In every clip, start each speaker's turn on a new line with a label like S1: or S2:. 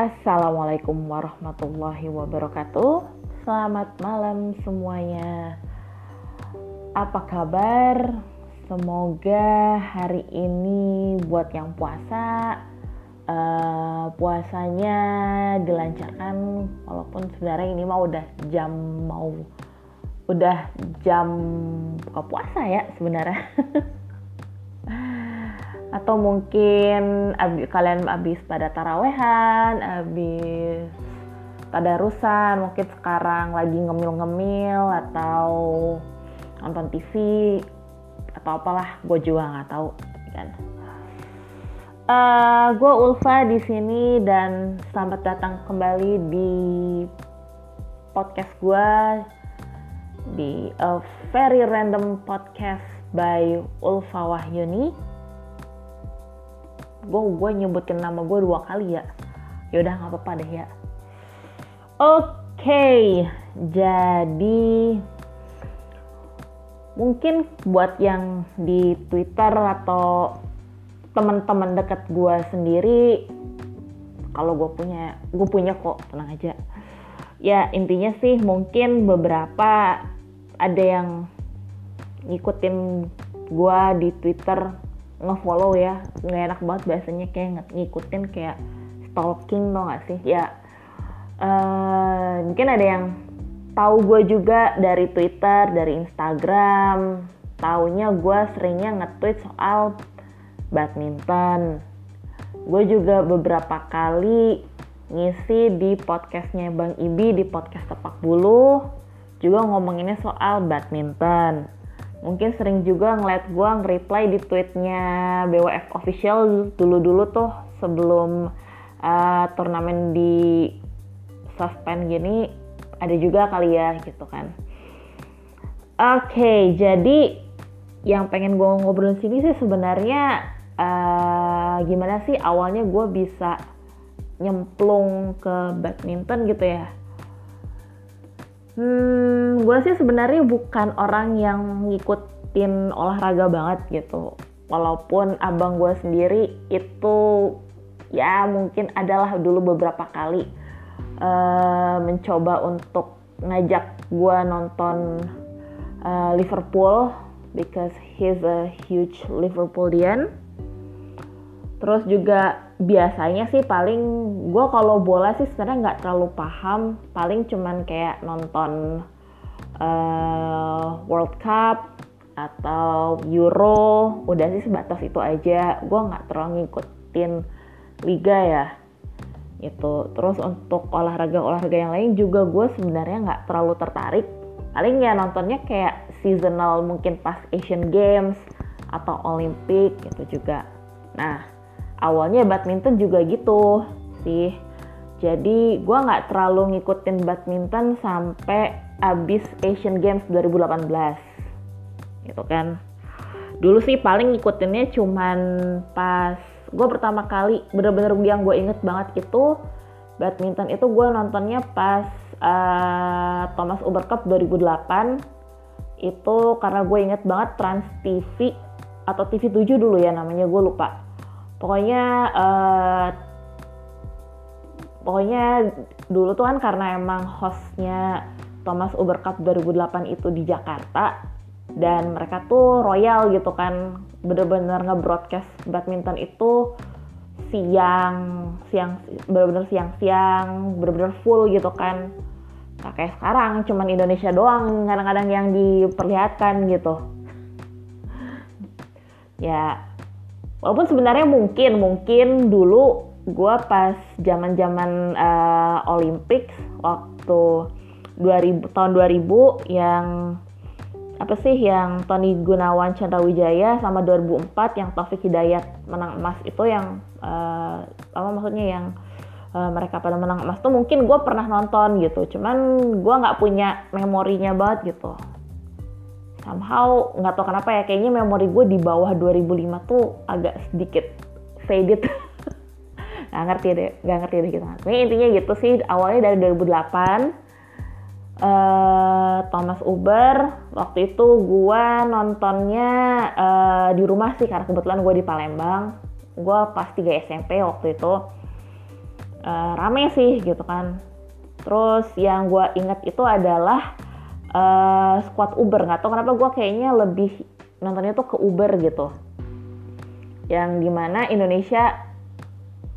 S1: Assalamualaikum warahmatullahi wabarakatuh. Selamat malam semuanya. Apa kabar? Semoga hari ini buat yang puasa uh, puasanya dilancarkan walaupun sebenarnya ini mah udah jam mau udah jam buka puasa ya sebenarnya. atau mungkin abi, kalian habis pada tarawehan, habis tadarusan, mungkin sekarang lagi ngemil-ngemil atau nonton TV atau apalah, gue juga nggak tahu kan. Uh, eh, gue Ulfa di sini dan selamat datang kembali di podcast gue di A Very Random Podcast by Ulfa Wahyuni gue gue nyebutin nama gue dua kali ya. Yaudah nggak apa-apa deh ya. Oke okay, jadi mungkin buat yang di Twitter atau teman-teman dekat gue sendiri kalau gue punya gue punya kok tenang aja. Ya intinya sih mungkin beberapa ada yang ngikutin gue di Twitter ngefollow ya. Nggak enak banget biasanya kayak ngikutin kayak stalking tau gak sih? Ya uh, mungkin ada yang tahu gue juga dari Twitter dari Instagram. Taunya gue seringnya nge-tweet soal badminton. Gue juga beberapa kali ngisi di podcastnya Bang Ibi di podcast Tepak Bulu. Juga ngomonginnya soal badminton mungkin sering juga ngeliat gue nge-reply di tweetnya BWF official dulu-dulu tuh sebelum uh, turnamen di suspend gini ada juga kali ya gitu kan. Oke okay, jadi yang pengen gue ngobrol sini sih sebenarnya uh, gimana sih awalnya gue bisa nyemplung ke badminton gitu ya Hmm, gue sih sebenarnya bukan orang yang ngikutin olahraga banget gitu. Walaupun abang gue sendiri itu ya mungkin adalah dulu beberapa kali uh, mencoba untuk ngajak gue nonton uh, Liverpool because he's a huge Liverpoolian. Terus juga biasanya sih paling gue kalau bola sih sebenarnya nggak terlalu paham. Paling cuman kayak nonton uh, World Cup atau Euro udah sih sebatas itu aja. Gue nggak terlalu ngikutin liga ya itu terus untuk olahraga olahraga yang lain juga gue sebenarnya nggak terlalu tertarik. Paling ya nontonnya kayak seasonal mungkin pas Asian Games atau Olympic gitu juga. Nah awalnya badminton juga gitu sih. Jadi gue nggak terlalu ngikutin badminton sampai abis Asian Games 2018 gitu kan. Dulu sih paling ngikutinnya cuman pas gue pertama kali bener-bener yang gue inget banget itu badminton itu gue nontonnya pas uh, Thomas Uber Cup 2008 itu karena gue inget banget Trans TV atau TV 7 dulu ya namanya gue lupa pokoknya uh, pokoknya dulu tuh kan karena emang hostnya Thomas Uber Cup 2008 itu di Jakarta dan mereka tuh royal gitu kan. Bener-bener nge-broadcast badminton itu siang siang bener-bener siang-siang bener-bener full gitu kan. Nah, kayak sekarang cuman Indonesia doang kadang-kadang yang diperlihatkan gitu. Ya walaupun sebenarnya mungkin mungkin dulu gue pas zaman zaman uh, eh, Olympics waktu 2000 tahun 2000 yang apa sih yang Tony Gunawan Wijaya sama 2004 yang Taufik Hidayat menang emas itu yang uh, apa maksudnya yang uh, mereka pada menang emas tuh mungkin gue pernah nonton gitu. Cuman gue nggak punya memorinya banget gitu somehow nggak tahu kenapa ya kayaknya memori gue di bawah 2005 tuh agak sedikit faded. Nggak ngerti deh nggak ngerti deh gitu. Tapi intinya gitu sih awalnya dari 2008 Uh, eh, Thomas Uber waktu itu gue nontonnya uh, di rumah sih karena kebetulan gue di Palembang. Gue pas 3 SMP waktu itu. Uh, rame sih gitu kan. Terus yang gue inget itu adalah uh, squad Uber. Nggak tau kenapa gue kayaknya lebih nontonnya tuh ke Uber gitu. Yang di mana Indonesia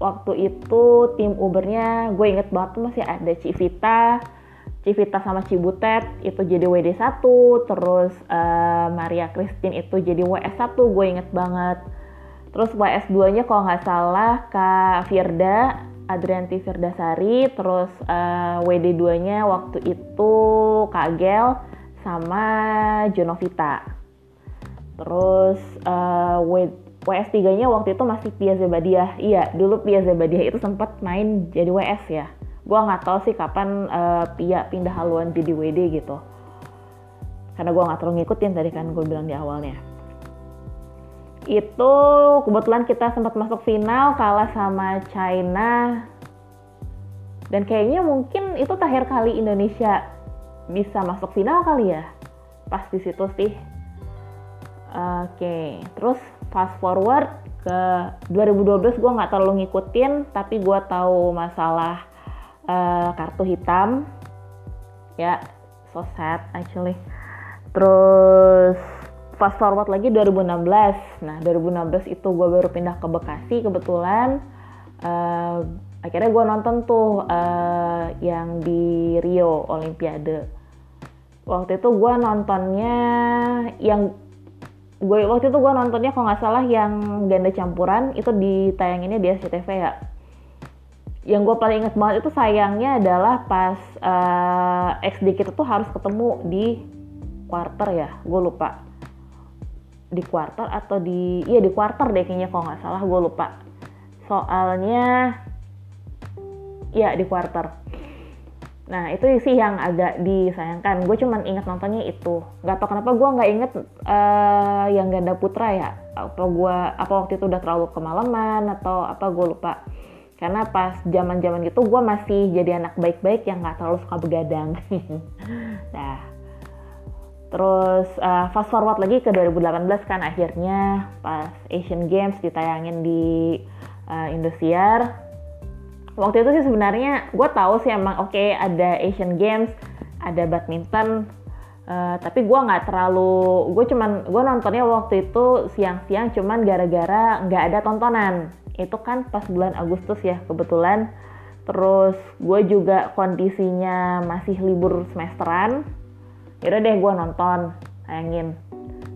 S1: waktu itu tim Ubernya gue inget banget tuh masih ada Civita Civita sama Cibutet itu jadi WD1 terus uh, Maria Christine itu jadi WS1 gue inget banget. Terus WS2 nya kalau nggak salah Kak Firda Adrianti Firdasari terus uh, eh, WD2 nya waktu itu Kak Gel sama Jonovita terus uh, WS3 nya waktu itu masih Pia Zebadiah. Iya dulu Pia Zebadiah itu sempat main jadi WS ya. Gue nggak tahu sih kapan uh, Pia pindah haluan jadi WD gitu. Karena gue nggak terlalu ngikutin tadi kan gue bilang di awalnya itu kebetulan kita sempat masuk final kalah sama China. Dan kayaknya mungkin itu terakhir kali Indonesia bisa masuk final kali ya. Pas di situ sih. Oke okay. terus fast forward ke 2012 gue nggak terlalu ngikutin tapi gue tahu masalah uh, kartu hitam. Ya so sad actually. Terus fast forward lagi 2016 nah 2016 itu gue baru pindah ke Bekasi kebetulan. Uh, akhirnya gue nonton tuh uh, yang di Rio Olimpiade. Waktu itu gue nontonnya yang gue waktu itu gue nontonnya kalau nggak salah yang ganda campuran itu ditayanginnya di SCTV ya. Yang gue paling inget banget itu sayangnya adalah pas uh, XD kita tuh harus ketemu di quarter ya gue lupa di quarter atau di iya di quarter deh kayaknya kalau nggak salah gue lupa. Soalnya ya di quarter nah itu sih yang agak disayangkan. Gue cuman inget nontonnya itu. Nggak tau kenapa gue nggak inget uh, yang ganda putra ya. Apa gue apa waktu itu udah terlalu kemalaman atau apa gue lupa. Karena pas zaman zaman gitu gue masih jadi anak baik-baik yang nggak terlalu suka begadang. Nah terus uh, fast forward lagi ke 2018 kan akhirnya pas Asian Games ditayangin di uh, Indosiar. Waktu itu sih sebenarnya gue tahu sih emang oke okay, ada Asian Games ada badminton uh, tapi gue nggak terlalu gue cuman gue nontonnya waktu itu siang-siang cuman gara-gara nggak ada tontonan. Itu kan pas bulan Agustus ya kebetulan. Terus gue juga kondisinya masih libur semesteran yaudah deh gue nonton sayangin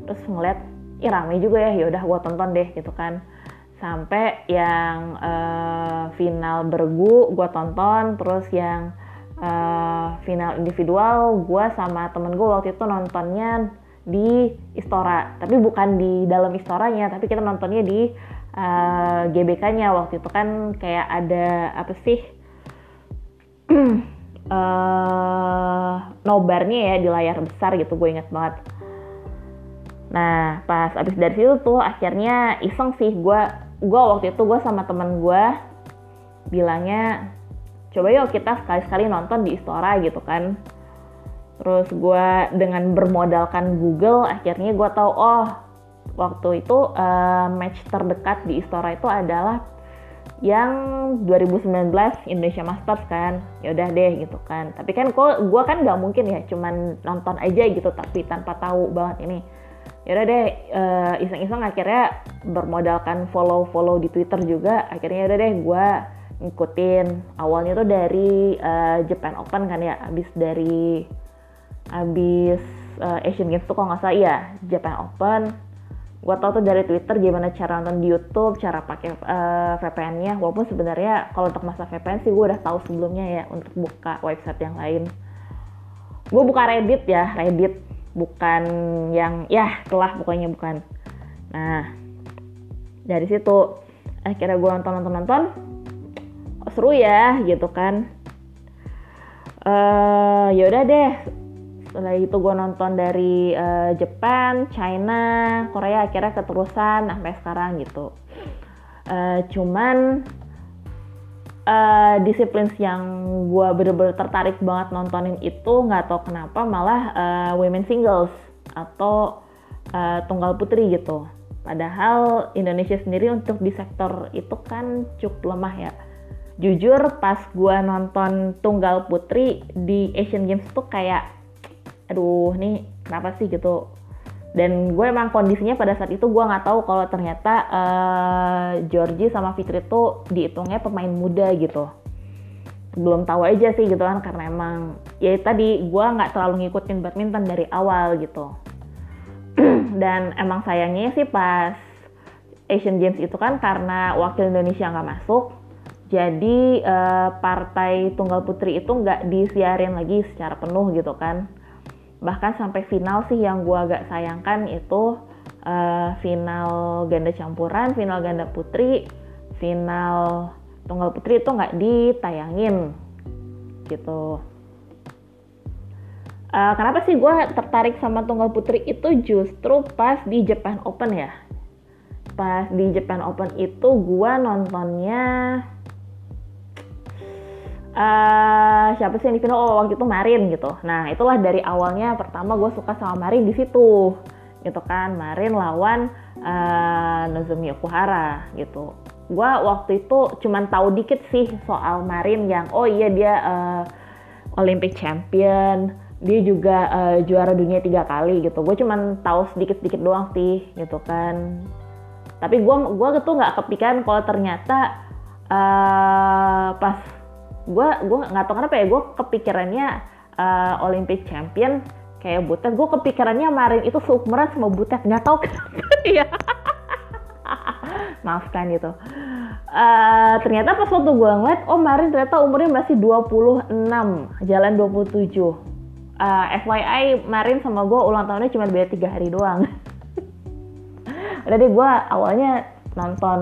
S1: terus ngeliat ih rame juga ya yaudah gue tonton deh gitu kan. Sampai yang uh, final bergu gue tonton terus yang uh, final individual gue sama temen gue waktu itu nontonnya di Istora. Tapi bukan di dalam Istoranya tapi kita nontonnya di uh, eh, GBK-nya waktu itu kan kayak ada apa sih uh, nobarnya ya di layar besar gitu gue inget banget. Nah pas abis dari situ tuh akhirnya iseng sih gue gue waktu itu gue sama temen gue bilangnya coba yuk kita sekali-sekali nonton di Istora gitu kan. Terus gue dengan bermodalkan Google akhirnya gue tahu oh waktu itu uh, match terdekat di Istora itu adalah yang 2019 Indonesia Masters kan. Ya udah deh gitu kan. Tapi kan kok gue kan nggak mungkin ya cuman nonton aja gitu tapi tanpa tahu banget ini. Ya udah deh uh, iseng-iseng akhirnya bermodalkan follow-follow di Twitter juga. Akhirnya ya udah deh gue ngikutin. Awalnya tuh dari uh, Japan Open kan ya abis dari abis uh, Asian Games tuh kalau nggak salah ya Japan Open gue tau tuh dari Twitter gimana cara nonton di YouTube, cara pakai uh, VPN-nya. Walaupun sebenarnya kalau untuk masa VPN sih gue udah tahu sebelumnya ya untuk buka website yang lain. Gue buka Reddit ya, Reddit bukan yang ya telah pokoknya bukan. Nah dari situ akhirnya gue nonton nonton nonton, seru ya gitu kan. Uh, ya udah deh setelah itu gue nonton dari uh, Jepang, China, Korea akhirnya keterusan sampai sekarang gitu. Uh, cuman uh, disiplin yang gue bener-bener tertarik banget nontonin itu nggak tau kenapa malah uh, women singles atau uh, tunggal putri gitu. Padahal Indonesia sendiri untuk di sektor itu kan cukup lemah ya. jujur pas gue nonton tunggal putri di Asian Games tuh kayak aduh nih kenapa sih? gitu. Dan gue emang kondisinya pada saat itu gue nggak tahu kalau ternyata uh, Georgie sama Fitri tuh dihitungnya pemain muda gitu. Belum tahu aja sih gitu kan karena emang ya tadi gue nggak terlalu ngikutin badminton dari awal gitu. Dan emang sayangnya sih pas Asian Games itu kan karena wakil Indonesia nggak masuk jadi uh, partai tunggal putri itu nggak disiarin lagi secara penuh gitu kan bahkan sampai final sih yang gue agak sayangkan itu uh, final ganda campuran final ganda putri final tunggal putri itu nggak ditayangin gitu. Uh, kenapa sih gue tertarik sama tunggal putri itu justru pas di Japan Open ya? Pas di Japan Open itu gue nontonnya uh, siapa sih yang final oh waktu itu Marin gitu. Nah itulah dari awalnya pertama gue suka sama Marin di situ gitu kan. Marin lawan uh, Nozomi Okuhara gitu. Gue waktu itu cuman tahu dikit sih soal Marin yang oh iya dia uh, Olympic champion dia juga uh, juara dunia tiga kali gitu. Gue cuman tahu sedikit sedikit doang sih gitu kan. Tapi gue gue tuh nggak kepikiran kalau ternyata uh, pas gue gue nggak tahu kenapa ya gue kepikirannya uh, Olympic champion kayak butet. Gue kepikirannya Marin itu seumuran sama butet. Nggak tahu kenapa. Ya maafkan gitu. Uh, ternyata pas waktu gue ngeliat oh Marin ternyata umurnya masih 26 jalan 27 uh, FYI Marin sama gue ulang tahunnya cuma beda tiga hari doang. Udah deh gue awalnya nonton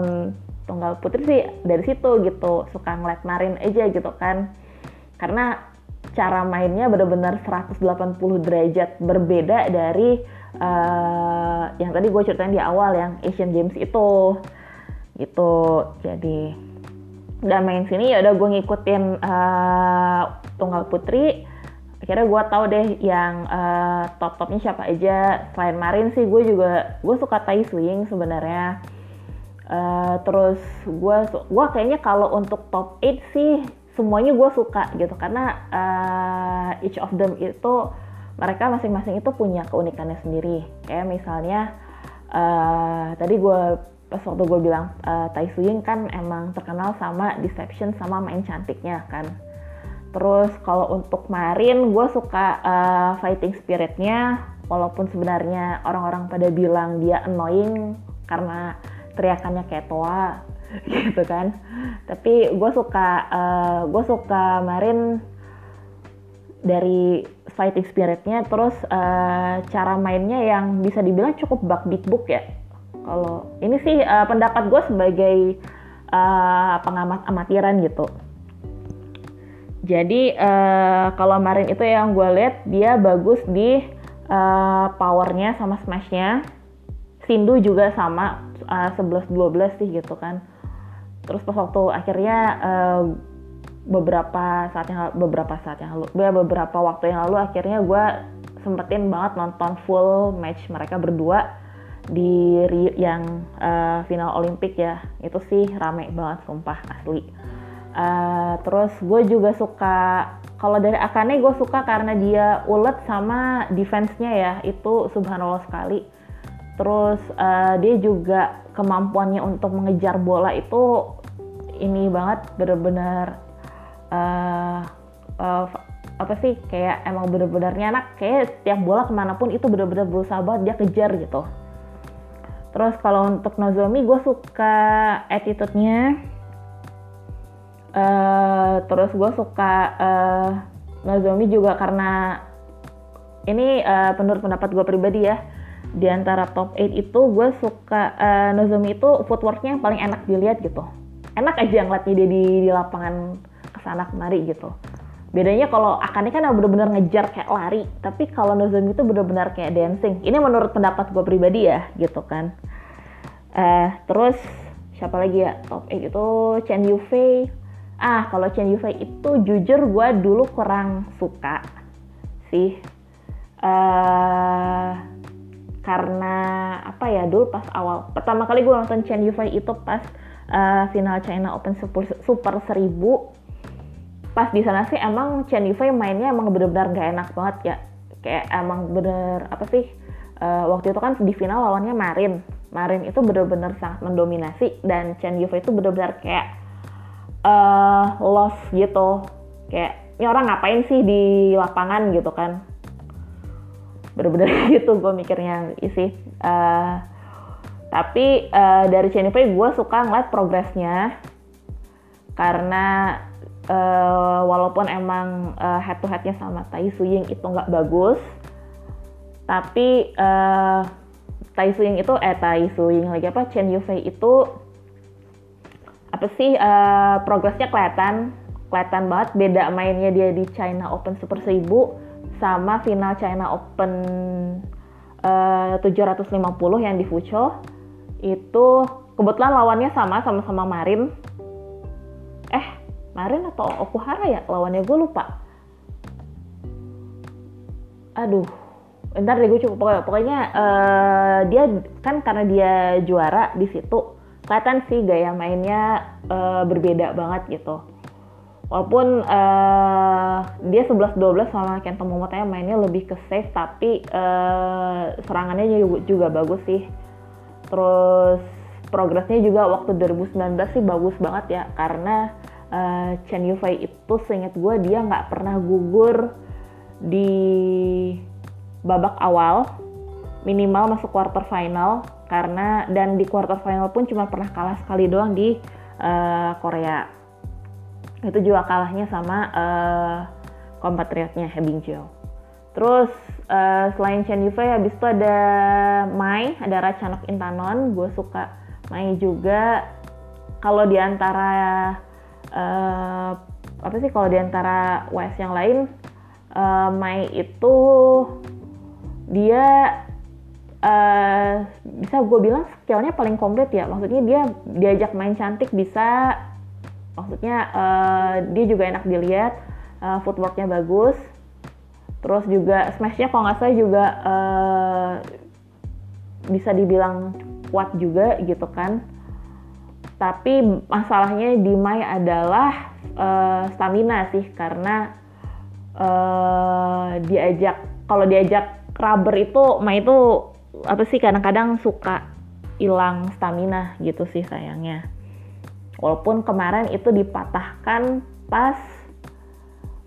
S1: tunggal putri sih dari situ gitu suka ngeliat Marin aja gitu kan. Karena cara mainnya benar-benar 180 derajat berbeda dari uh, yang tadi gue ceritain di awal yang Asian Games itu. Gitu jadi udah main sini ya udah gue ngikutin uh, tunggal putri. Akhirnya gue tahu deh yang uh, top topnya siapa aja. Selain Marin sih gue juga gue suka Tai Swing sebenarnya Uh, terus gue gua kayaknya kalau untuk top 8 sih semuanya gue suka gitu. Karena uh, each of them itu mereka masing-masing itu punya keunikannya sendiri. Kayak misalnya uh, tadi gue pas waktu gue bilang uh, Tai Suying kan emang terkenal sama deception sama main cantiknya kan. Terus kalau untuk Marin gue suka uh, fighting spiritnya. Walaupun sebenarnya orang-orang pada bilang dia annoying karena teriakannya kayak toa gitu kan. Tapi gue suka uh, eh, gue suka Marin dari fighting spiritnya terus uh, cara mainnya yang bisa dibilang cukup bug big book ya. Kalau ini sih uh, pendapat gue sebagai uh, pengamat amatiran gitu. Jadi uh, kalau Marin itu yang gue lihat dia bagus di uh, powernya sama smashnya Sindu juga sama uh, 11-12 sih gitu kan. Terus pas waktu akhirnya uh, beberapa saat yang beberapa saat yang lalu ya beberapa waktu yang lalu akhirnya gue sempetin banget nonton full match mereka berdua di yang uh, final Olimpik ya. Itu sih rame banget sumpah asli. Uh, terus gue juga suka kalau dari Akane gue suka karena dia ulet sama defense-nya ya. Itu subhanallah sekali terus uh, dia juga kemampuannya untuk mengejar bola itu ini banget bener-bener uh, uh, apa sih kayak emang bener-benernya anak kayak setiap bola ke mana pun itu bener-bener berusaha banget dia kejar gitu. Terus kalau untuk Nozomi gue suka attitude-nya uh, terus gue suka uh, Nozomi juga karena ini uh, menurut pendapat gue pribadi ya di antara top 8 itu gue suka uh, Nozomi itu footworknya paling enak dilihat gitu. Enak aja ngeliatnya dia di, di lapangan ke sana kemari gitu. Bedanya kalau Akane kan bener-bener ngejar kayak lari tapi kalau Nozomi itu bener-bener kayak dancing. Ini menurut pendapat gue pribadi ya gitu kan. Uh, terus siapa lagi ya? Top 8 itu Chen Yufei. Ah kalau Chen Yufei itu jujur gue dulu kurang suka sih. Uh, karena apa ya dulu pas awal pertama kali gue nonton Chen Yufei itu pas uh, final China Open Super, Super 1000 pas di sana sih emang Chen Yufei mainnya emang bener-bener gak enak banget ya. Kayak emang bener apa sih uh, waktu itu kan di final lawannya Marin. Marin itu bener-bener sangat mendominasi dan Chen Yufei itu bener-bener kayak uh, lost gitu. Kayak ini orang ngapain sih di lapangan? gitu kan bener-bener gitu gue mikirnya isi uh, tapi uh, dari Yufei gue suka ngeliat progresnya. Karena uh, walaupun emang uh, head to headnya sama Tai Suying itu nggak bagus tapi uh, Tai Suying itu eh Tai Suying lagi apa Chen Yufei itu apa sih uh, progresnya kelihatan kelihatan banget. Beda mainnya dia di China Open Super 1000 sama final China Open uh, 750 yang di Fuzhou itu kebetulan lawannya sama sama-sama Marin. Eh Marin atau Okuhara ya? Lawannya gue lupa. Aduh ntar deh gue cukup. Pokoknya, pokoknya uh, dia kan karena dia juara di situ kelihatan sih gaya mainnya uh, berbeda banget gitu walaupun uh, dia 11-12 sama Kento Momotanya mainnya lebih ke safe tapi uh, serangannya juga, bagus sih. Terus progresnya juga waktu 2019 sih bagus banget ya karena uh, Chen Yufei itu seingat gue dia nggak pernah gugur di babak awal minimal masuk quarter final karena dan di quarter final pun cuma pernah kalah sekali doang di uh, Korea itu juga kalahnya sama uh, kompatriotnya Hebing Jiao terus uh, selain Chen Yufei habis itu ada Mai ada Ratchanok Intanon. Gue suka Mai juga. Kalau di antara uh, apa sih kalau di antara WS yang lain uh, Mai itu dia uh, bisa gue bilang skillnya paling komplit ya. Maksudnya dia diajak main cantik bisa maksudnya uh, dia juga enak dilihat uh, footworknya bagus terus juga smashnya kalau nggak salah juga uh, bisa dibilang kuat juga gitu kan tapi masalahnya di Mai adalah uh, stamina sih karena uh, diajak kalau diajak rubber itu mah itu apa sih kadang-kadang suka hilang stamina gitu sih sayangnya. Walaupun kemarin itu dipatahkan pas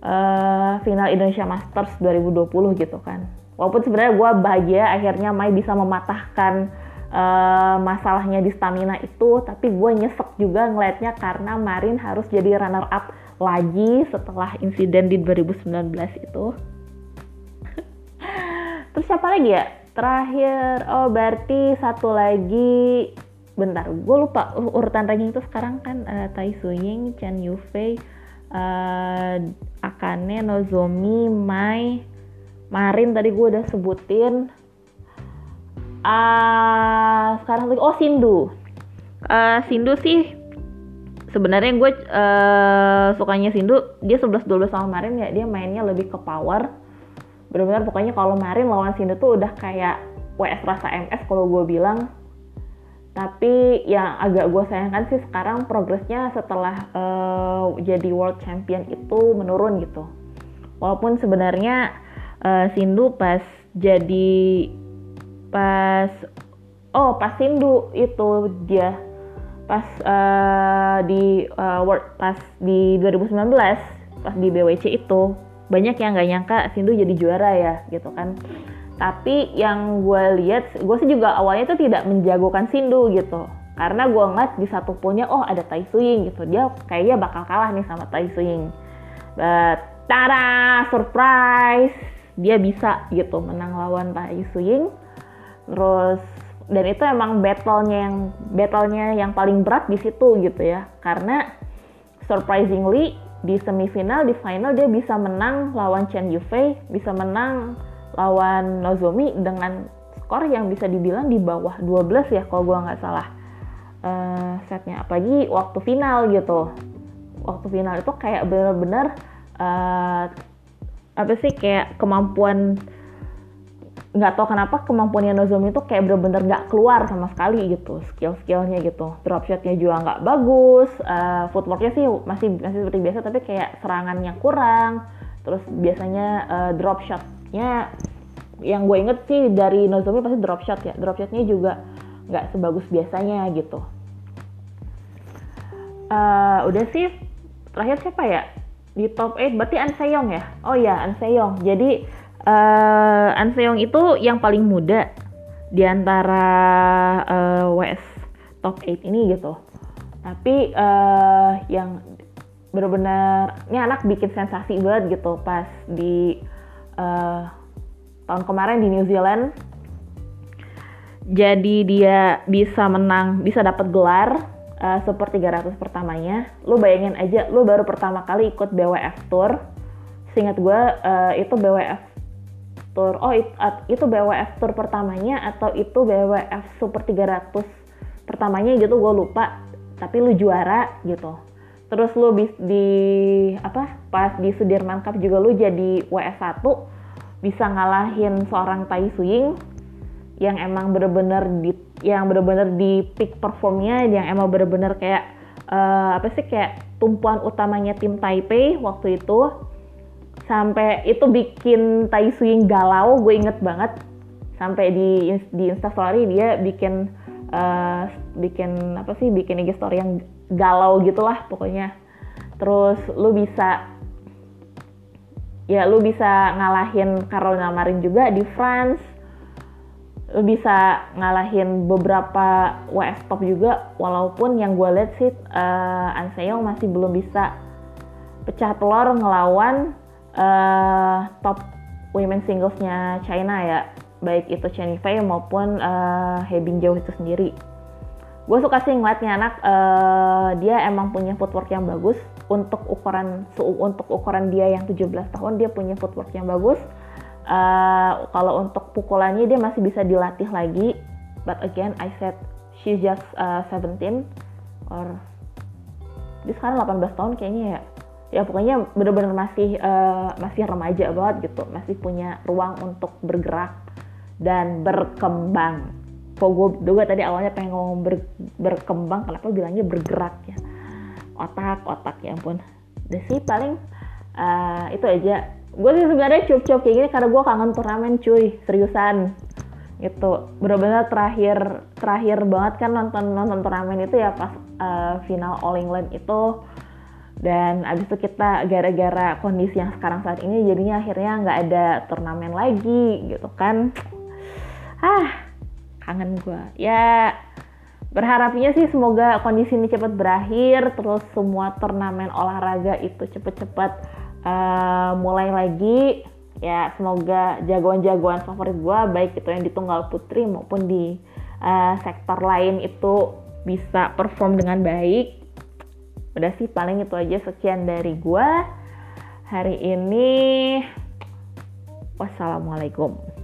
S1: uh, final Indonesia Masters 2020 gitu kan. Walaupun sebenarnya gue bahagia akhirnya Mai bisa mematahkan uh, masalahnya di stamina itu, tapi gue nyesek juga ngelihatnya karena Marin harus jadi runner up lagi setelah insiden di 2019 itu. Terus siapa lagi ya? Terakhir, oh berarti satu lagi, bentar, gue lupa urutan ranking itu sekarang kan uh, Tai Suying, Chen Yufei, uh, Akane, Nozomi, Mai, Marin tadi gue udah sebutin. Uh, sekarang lagi, oh Sindu. Uh, Sindu sih sebenarnya gue uh, sukanya Sindu dia 11-12 sama Marin ya dia mainnya lebih ke power benar-benar pokoknya kalau kemarin lawan Sindu tuh udah kayak WS rasa MS kalau gue bilang tapi yang agak gue sayangkan sih sekarang progresnya setelah uh, jadi world champion itu menurun gitu. Walaupun sebenarnya uh, Sindu pas jadi pas oh pas Sindu itu dia pas uh, di uh, world pas di 2019 pas di BWC itu banyak yang nggak nyangka Sindu jadi juara ya gitu kan tapi yang gue lihat gue sih juga awalnya tuh tidak menjagokan Sindu gitu. Karena gue ngeliat di satu punya oh ada Tai Suying gitu. Dia kayaknya bakal kalah nih sama Tai Suying. But tada surprise. Dia bisa gitu menang lawan Tai Suying. Terus dan itu emang battlenya yang battlenya yang paling berat di situ gitu ya. Karena surprisingly di semifinal di final dia bisa menang lawan Chen Yufei bisa menang lawan Nozomi dengan skor yang bisa dibilang di bawah 12 ya kalau gue nggak salah. Uh, setnya. Apalagi waktu final gitu. Waktu final itu kayak bener-bener uh, apa sih kayak kemampuan nggak tahu kenapa kemampuannya Nozomi itu kayak bener-bener nggak keluar sama sekali gitu skill-skillnya gitu. Drop shotnya juga nggak bagus uh, footworknya sih masih masih seperti biasa tapi kayak serangannya kurang. Terus biasanya uh, drop shotnya yang gue inget sih dari Nozomi pasti drop shot ya. Drop shotnya juga nggak sebagus biasanya gitu. Uh, udah sih terakhir siapa ya? Di top 8 berarti An Seyong ya? Oh ya An Seyong. Jadi uh, An Seong itu yang paling muda di antara uh, WS top 8 ini gitu. Tapi uh, yang benar-benar ini anak bikin sensasi banget gitu pas di uh, tahun kemarin di New Zealand. Jadi dia bisa menang, bisa dapat gelar uh, Super 300 pertamanya. Lu bayangin aja, lu baru pertama kali ikut BWF Tour. Seingat gue uh, itu BWF Tour. Oh it, itu BWF Tour pertamanya atau itu BWF Super 300 pertamanya gitu gue lupa. Tapi lu juara gitu. Terus lu bis, di apa? Pas di Sudirman Cup juga lu jadi WS1 bisa ngalahin seorang Tai Suing yang emang bener-bener di yang bener-bener di peak performnya yang emang bener-bener kayak uh, apa sih kayak tumpuan utamanya tim Taipei waktu itu sampai itu bikin Tai Swing galau gue inget banget sampai di di instastory dia bikin uh, bikin apa sih bikin IG story yang galau gitulah pokoknya. Terus lu bisa ya lu bisa ngalahin Carolina Marin juga di France. Lu bisa ngalahin beberapa WS top juga walaupun yang gue lihat sih uh, Anseo masih belum bisa pecah telur ngelawan uh, top women singlesnya China ya. Baik itu Chen Yifei maupun uh, He Bingjou itu sendiri gue suka sih ngeliatnya anak uh, dia emang punya footwork yang bagus. Untuk ukuran untuk ukuran dia yang 17 tahun dia punya footwork yang bagus. Uh, kalau untuk pukulannya dia masih bisa dilatih lagi. But again I said she's just uh, 17 or dia sekarang 18 tahun kayaknya ya. Ya pokoknya bener-bener masih uh, masih remaja banget gitu. Masih punya ruang untuk bergerak dan berkembang kok gue juga tadi awalnya pengen ngomong ber, berkembang kenapa bilangnya bergerak ya? Otak otak ya ampun. Udah sih paling uh, itu aja. Gue sih sebenarnya cup-cup kayak gini karena gue kangen turnamen cuy. Seriusan. Gitu. Bener-bener terakhir terakhir banget kan nonton nonton turnamen itu ya pas uh, final All England itu. Dan abis itu kita gara-gara kondisi yang sekarang saat ini jadinya akhirnya nggak ada turnamen lagi gitu kan. Ah kangen gue ya berharapnya sih semoga kondisi ini cepat berakhir terus semua turnamen olahraga itu cepet-cepet uh, mulai lagi. Ya semoga jagoan-jagoan favorit gue baik itu yang di tunggal putri maupun di uh, sektor lain itu bisa perform dengan baik. Udah sih paling itu aja sekian dari gua. Hari ini wassalamualaikum